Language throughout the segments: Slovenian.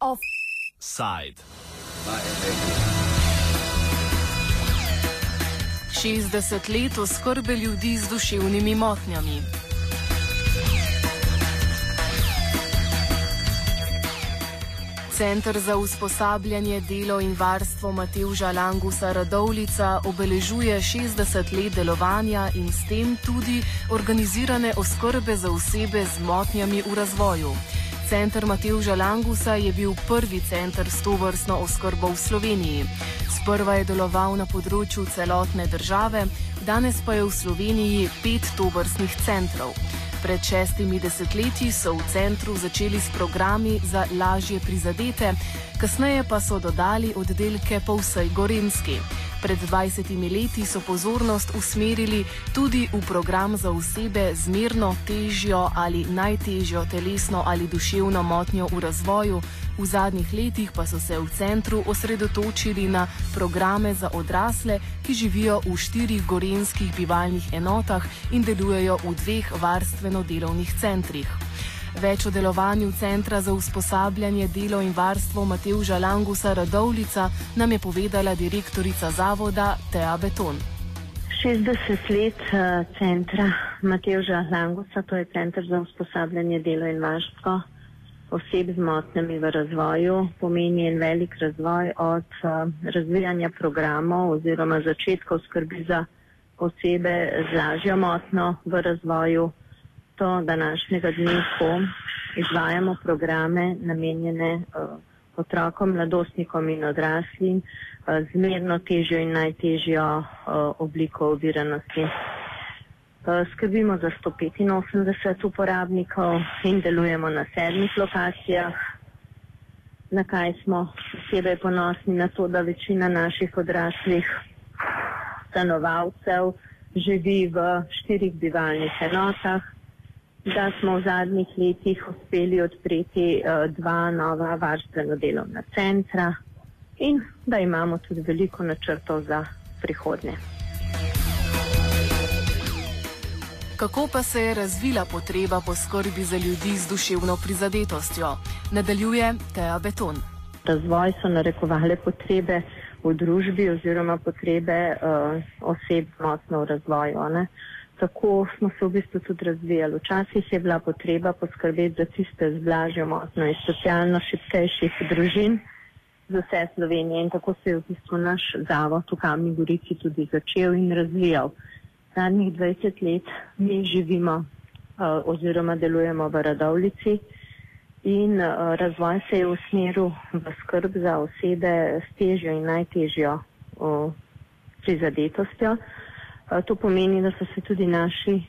Offside. 60 let oskrbe ljudi z duševnimi motnjami. Centr za usposabljanje, delo in varstvo Matevža Langusa Radovlica obeležuje 60 let delovanja in s tem tudi organizirane oskrbe za osebe z motnjami v razvoju. Centr Matevža Langusa je bil prvi centr s to vrstno oskrbo v Sloveniji. Sprva je deloval na področju celotne države, danes pa je v Sloveniji pet tovrstnih centrov. Pred šestimi desetletji so v centru začeli s programi za lažje prizadete, kasneje pa so dodali oddelke po vsej Gorenski. Pred 20 leti so pozornost usmerili tudi v program za osebe z mirno, težjo ali najtežjo telesno ali duševno motnjo v razvoju, v zadnjih letih pa so se v centru osredotočili na programe za odrasle, ki živijo v štirih gorenskih bivalnih enotah in delujejo v dveh varstveno-delovnih centrih. Več o delovanju Centra za usposabljanje, delo in varstvo Matevža Langusa Radovlica nam je povedala direktorica zavoda Tea Beton. 60 let uh, centra Matevža Langusa, to je Centr za usposabljanje, delo in varstvo oseb z motnjami v razvoju, pomeni en velik razvoj od uh, razvijanja programov oziroma začetkov skrbi za osebe z lažjo motno v razvoju do današnjega dne, ko izvajamo programe namenjene uh, otrokom, mladostnikom in odraslim uh, z merno težjo in najtežjo uh, obliko oviranosti. Skrbimo za 185 uporabnikov in delujemo na sedmih lokacijah. Na kaj smo posebej ponosni na to, da večina naših odraslih stanovalcev živi v štirih bivalnih enotah, da smo v zadnjih letih uspeli odpreti uh, dva nova varstveno delovna centra in da imamo tudi veliko načrtov za prihodnje. Kako pa se je razvila potreba po skrbi za ljudi z duševno prizadetostjo? Nadaljuje Teja Beton. Razvoj so narekovale potrebe v družbi oziroma potrebe uh, oseb motno v razvoju. Ne? Tako smo se v bistvu tudi razvijali. Včasih je bila potreba poskrbeti za tiste z blažjo motno in socialno šipkejših družin z vse Slovenije in tako se je v bistvu naš zavod v Kamni Gorici tudi začel in razvijal. Zadnjih 20 let mi živimo uh, oziroma delujemo v Radovlici in uh, razvoj se je usmeril v skrb za osebe s težjo in najtežjo uh, prizadetostjo. To pomeni, da so se tudi naši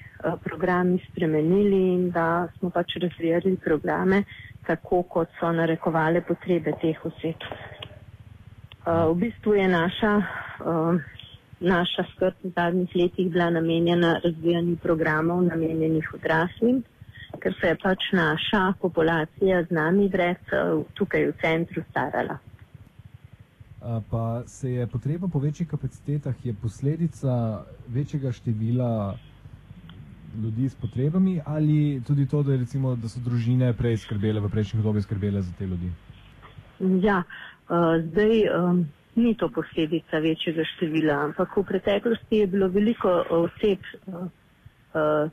programi spremenili in da smo pač razvijali programe tako, kot so narekovale potrebe teh oseb. V bistvu je naša, naša skrb v zadnjih letih bila namenjena razvijanju programov namenjenih odraslim, ker se je pač naša populacija z nami vred tukaj v centru starala pa se je potreba po večjih kapacitetah je posledica večjega števila ljudi s potrebami ali tudi to, da, recimo, da so družine prej skrbele, v prejšnjih obdobjih skrbele za te ljudi? Ja, uh, zdaj um, ni to posledica večjega števila, ampak v preteklosti je bilo veliko oseb, uh,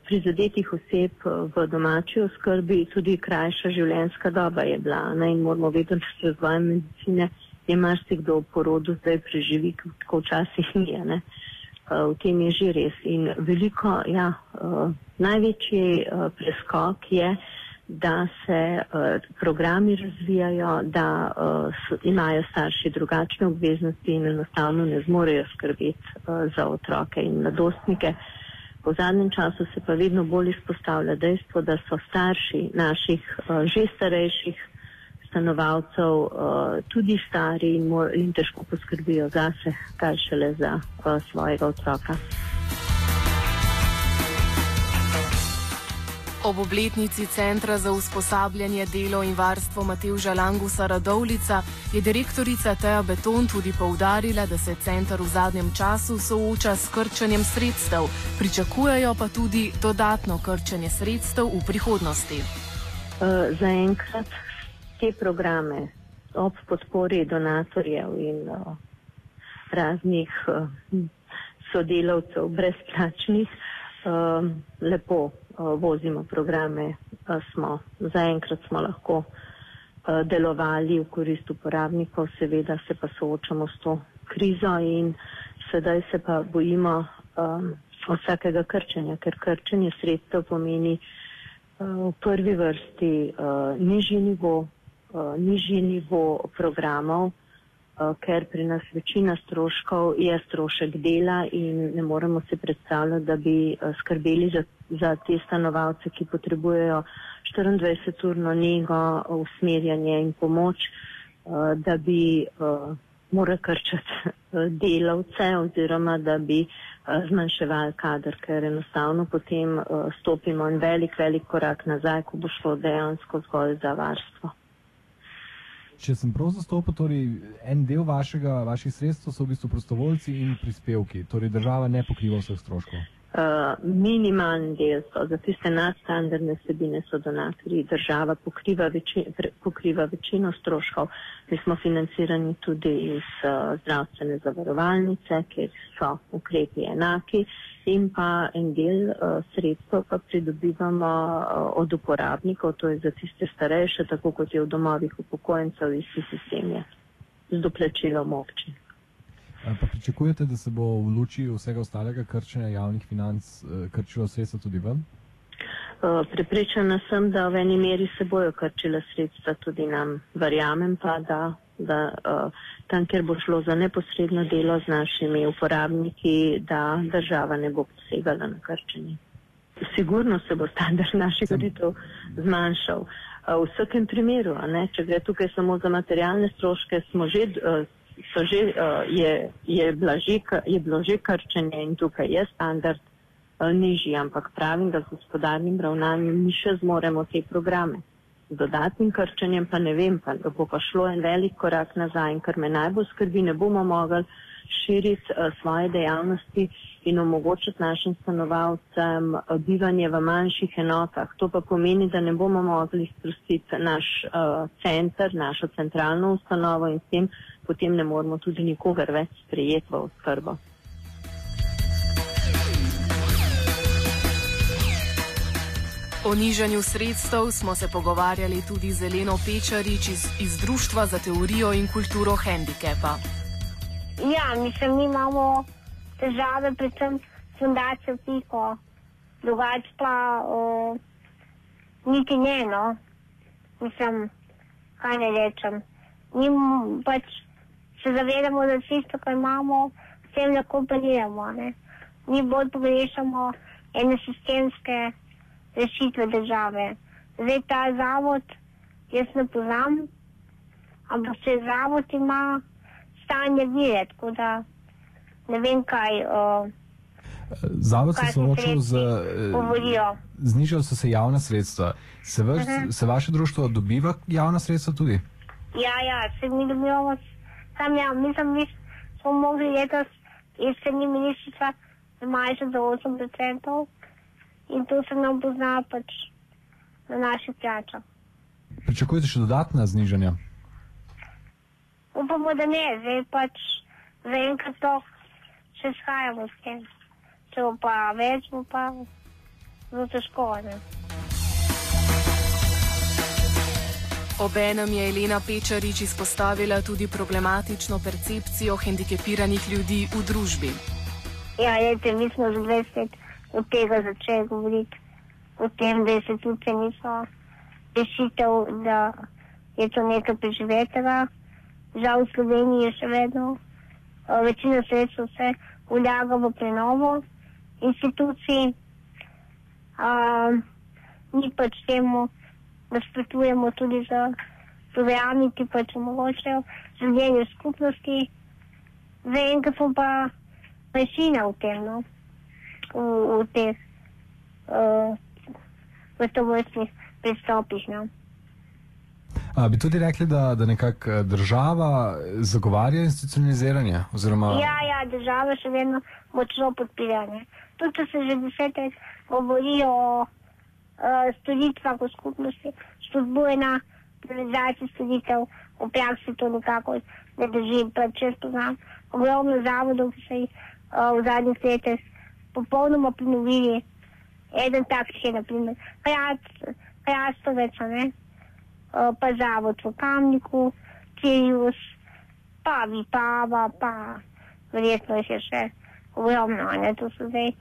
prizadetih oseb v domači oskrbi, tudi krajša življenjska doba je bila ne? in moramo vedeti, da se razvoj medicine je marsikdo v porodu zdaj preživi, tako včasih ni. Uh, v tem je že res. In veliko, ja, uh, največji uh, preskok je, da se uh, programi razvijajo, da uh, imajo starši drugačne obveznosti in enostavno ne zmorejo skrbeti uh, za otroke in mladostnike. V zadnjem času se pa vedno bolj izpostavlja dejstvo, da so starši naših uh, že starejših stanovalcev uh, tudi stari in, mor, in težko poskrbijo zase, kaj šele za uh, svojega otroka. Ob obletnici Centra za usposabljanje, delo in varstvo Matevža Langusa Radovlica je direktorica Teja Beton tudi poudarila, da se center v zadnjem času sooča s krčenjem sredstev, pričakujejo pa tudi dodatno krčenje sredstev v prihodnosti. Uh, Zaenkrat te programe ob podpori donatorjev in uh, raznih uh, sodelavcev brezplačnih uh, lepo vozimo programe, smo zaenkrat smo lahko delovali v korist uporabnikov, seveda se pa soočamo s to krizo in sedaj se pa bojimo vsakega krčenja, ker krčenje sredstev pomeni v prvi vrsti nižji nivo, nižji nivo programov, Eh, ker pri nas večina stroškov je strošek dela in ne moremo si predstavljati, da bi eh, skrbeli za, za te stanovalce, ki potrebujejo 24-urno njego, usmerjanje in pomoč, eh, da bi morali krčati delavce oziroma da bi zmanjševali kader, ker enostavno potem stopimo en velik, velik korak nazaj, ko bo šlo dejansko zgolj za varstvo. Če sem prav zastopil, torej en del vašega, vaših sredstev so v bistvu prostovoljci in prispevki, torej država ne pokriva vseh stroškov. Uh, minimalni del so za tiste nadstandardne sebine so donatorji. Država pokriva, veči, pokriva večino stroškov. Mi smo financirani tudi iz uh, zdravstvene zavarovalnice, kjer so ukrepi enaki in pa en del uh, sredstev pa pridobivamo uh, od uporabnikov, to je za tiste starejše, tako kot je v domovih upokojencev, isti sistem je z doplačilom občin. Pa pričakujete, da se bo v luči vsega ostalega krčenja javnih financ eh, krčilo sredstva tudi vam? Eh, Pripričana sem, da v eni meri se bojo krčila sredstva tudi nam. Verjamem pa, da, da uh, tam, kjer bo šlo za neposredno delo z našimi uporabniki, da država ne bo posegala na krčenje. Sigurno se bo standard naših storitev zmanjšal. Uh, v vsakem primeru, ne, če gre tukaj samo za materialne stroške, smo že. Uh, Že, uh, je, je, že, je bilo že krčenje in tukaj je standard uh, nižji, ampak pravim, da z gospodarnim ravnanjem mi še zmoremo te programe. Z dodatnim krčenjem pa ne vem, pa, da bo pa šlo en velik korak nazaj in kar me najbolj skrbi, ne bomo mogli širiti uh, svoje dejavnosti in omogočiti našim stanovalcem uh, bivanje v manjših enotah. To pa pomeni, da ne bomo mogli sprostiti naš uh, center, našo centralno ustanovo in s tem potem ne moremo tudi nikogar več sprejeti v oskrbo. O nižanju sredstev smo se pogovarjali tudi z Eleno Pečarič iz, iz Društva za teorijo in kulturo handikepa. Ja, mislim, mi imamo težave, predvsem s fundacijo Piko, drugače pa uh, niti ne, no, mislim, kaj ne rečem. Mi pač se zavedamo, da tisto, kar imamo, s tem lahko operiramo. Mi bolj pogrešamo ene sistemske rešitve države. Zdaj ta zavod, jaz ne poznam, ampak se zavod ima stanje vire, tako da ne vem kaj. Uh, Zavod se soočil z. Eh, znižali so se javna sredstva. Se, vaš, uh mhm. -huh. se vaše društvo dobiva javna sredstva tudi? Ja, ja, se mi dobivamo Sam ja, mislim, mi smo mogli letos jeseni ministrica zmanjšati za 8% in to se nam pozna pač na naših plačah. Pričakujete še dodatna znižanja? Upamo, da ne, zdaj pač zaenkrat to še shajamo s tem. Če bo pa več, bo pa zelo težko. Ne? Obenem je Elena Pečarič izpostavila tudi problematično percepcijo hendikepiranih ljudi v družbi. Ja, jete, mi smo že 20 od tega začeli govoriti o tem, da se tudi niso rešitev, da je to nekaj preživetega. Žal v Sloveniji je še vedno večina sredstva se vlaga v prenovo institucij. Um, ni pač temu nasprotujemo tudi za programi, ki pač omogočajo življenje skupnosti. Zdaj, enkrat pa večina v tem, no? V, v teh uh, v to vrstnih pristopih. No. A, bi tudi rekli, da, da nekako eh, država zagovarja institucionaliziranje? Oziroma... Ja, ja, država še vedno močno podpira. Tudi če se že desetek govori o uh, storitvah v skupnosti, spodbujena realizacija storitev, v praksi to nikako ne drži. Pa če spoznam ogromno zavodov, ki so jih uh, v zadnjih letih popolnoma prenovili. Eden takih je, naprimer, Hrastovec, ne? Uh, pa zavod v Kamniku, Kirius, pa Vipava, pa verjetno je še ogromno, ne? To so zdaj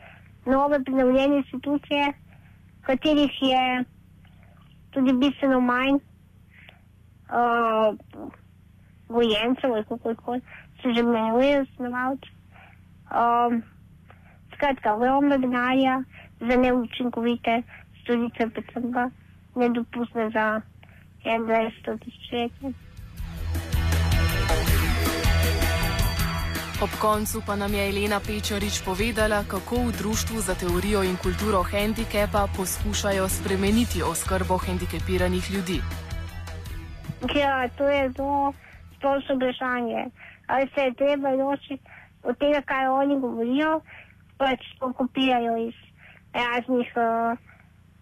nove prenovljene institucije, katerih je tudi bistveno manj uh, gojencev, kako koli se že imenujejo, snovalci. Um, skratka, ogromno denarja za neučinkovite storitve, predvsem pa nedopustne za 21. tisočletje. Ob koncu pa nam je Elena Pečarič povedala, kako v Društvu za teorijo in kulturo handikepa poskušajo spremeniti oskrbo handikepiranih ljudi. Ja, to je zelo splošno vprašanje. Ali se je treba ločiti od tega, kaj oni govorijo, pač to kopirajo iz raznih uh,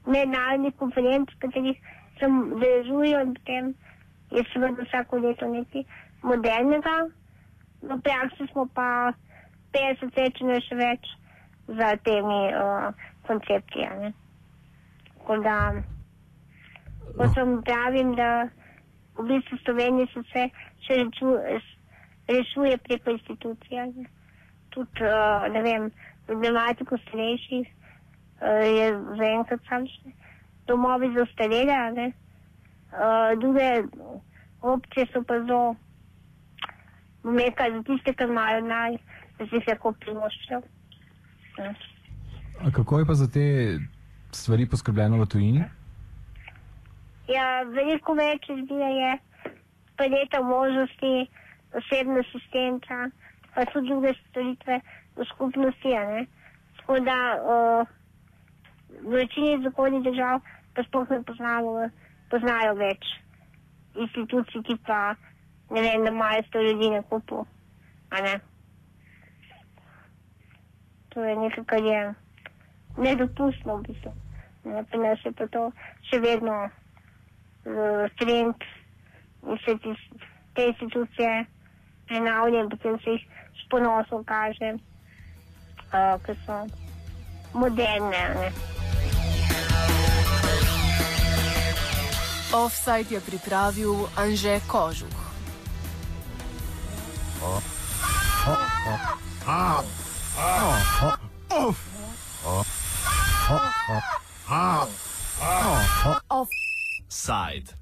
mednarodnih konferenc, katerih se udeležujejo in potem je seveda vsako leto nekaj modernega. V praksi smo pa 50 let, če ne še več, za temi uh, koncepti. a ne. Tako da, kot vam pravim, da v bistvu v Sloveniji se vse še reču- rešuje preko institucij. Tudi, uh, ne vem, problematiko starejših uh, je zaenkrat sam še domovi za starele, ne. Uh, druge opcije so pa zelo umekaj za tiste, ki imajo naj, da si jih lahko privoščijo. Ja. A kako je pa za te stvari poskrbljeno v tujini? Ja, veliko več izbire je paleta možnosti, osebna asistenca, pa tudi druge storitve skupnosti. Tako da uh, v večini zahodnih držav pa sploh ne poznamo, poznajo več institucij, ki pa ne vem, da imajo sto ljudi na kupu. ne. To je nekaj, kar je nedopustno v bistvu. Ne, pri nas je pa to še vedno uh, trend in se te institucije prenavljajo in potem se jih s ponosom kaže, uh, ker so moderne. Ne. Offside je pripravil Anže Kožuh. Side.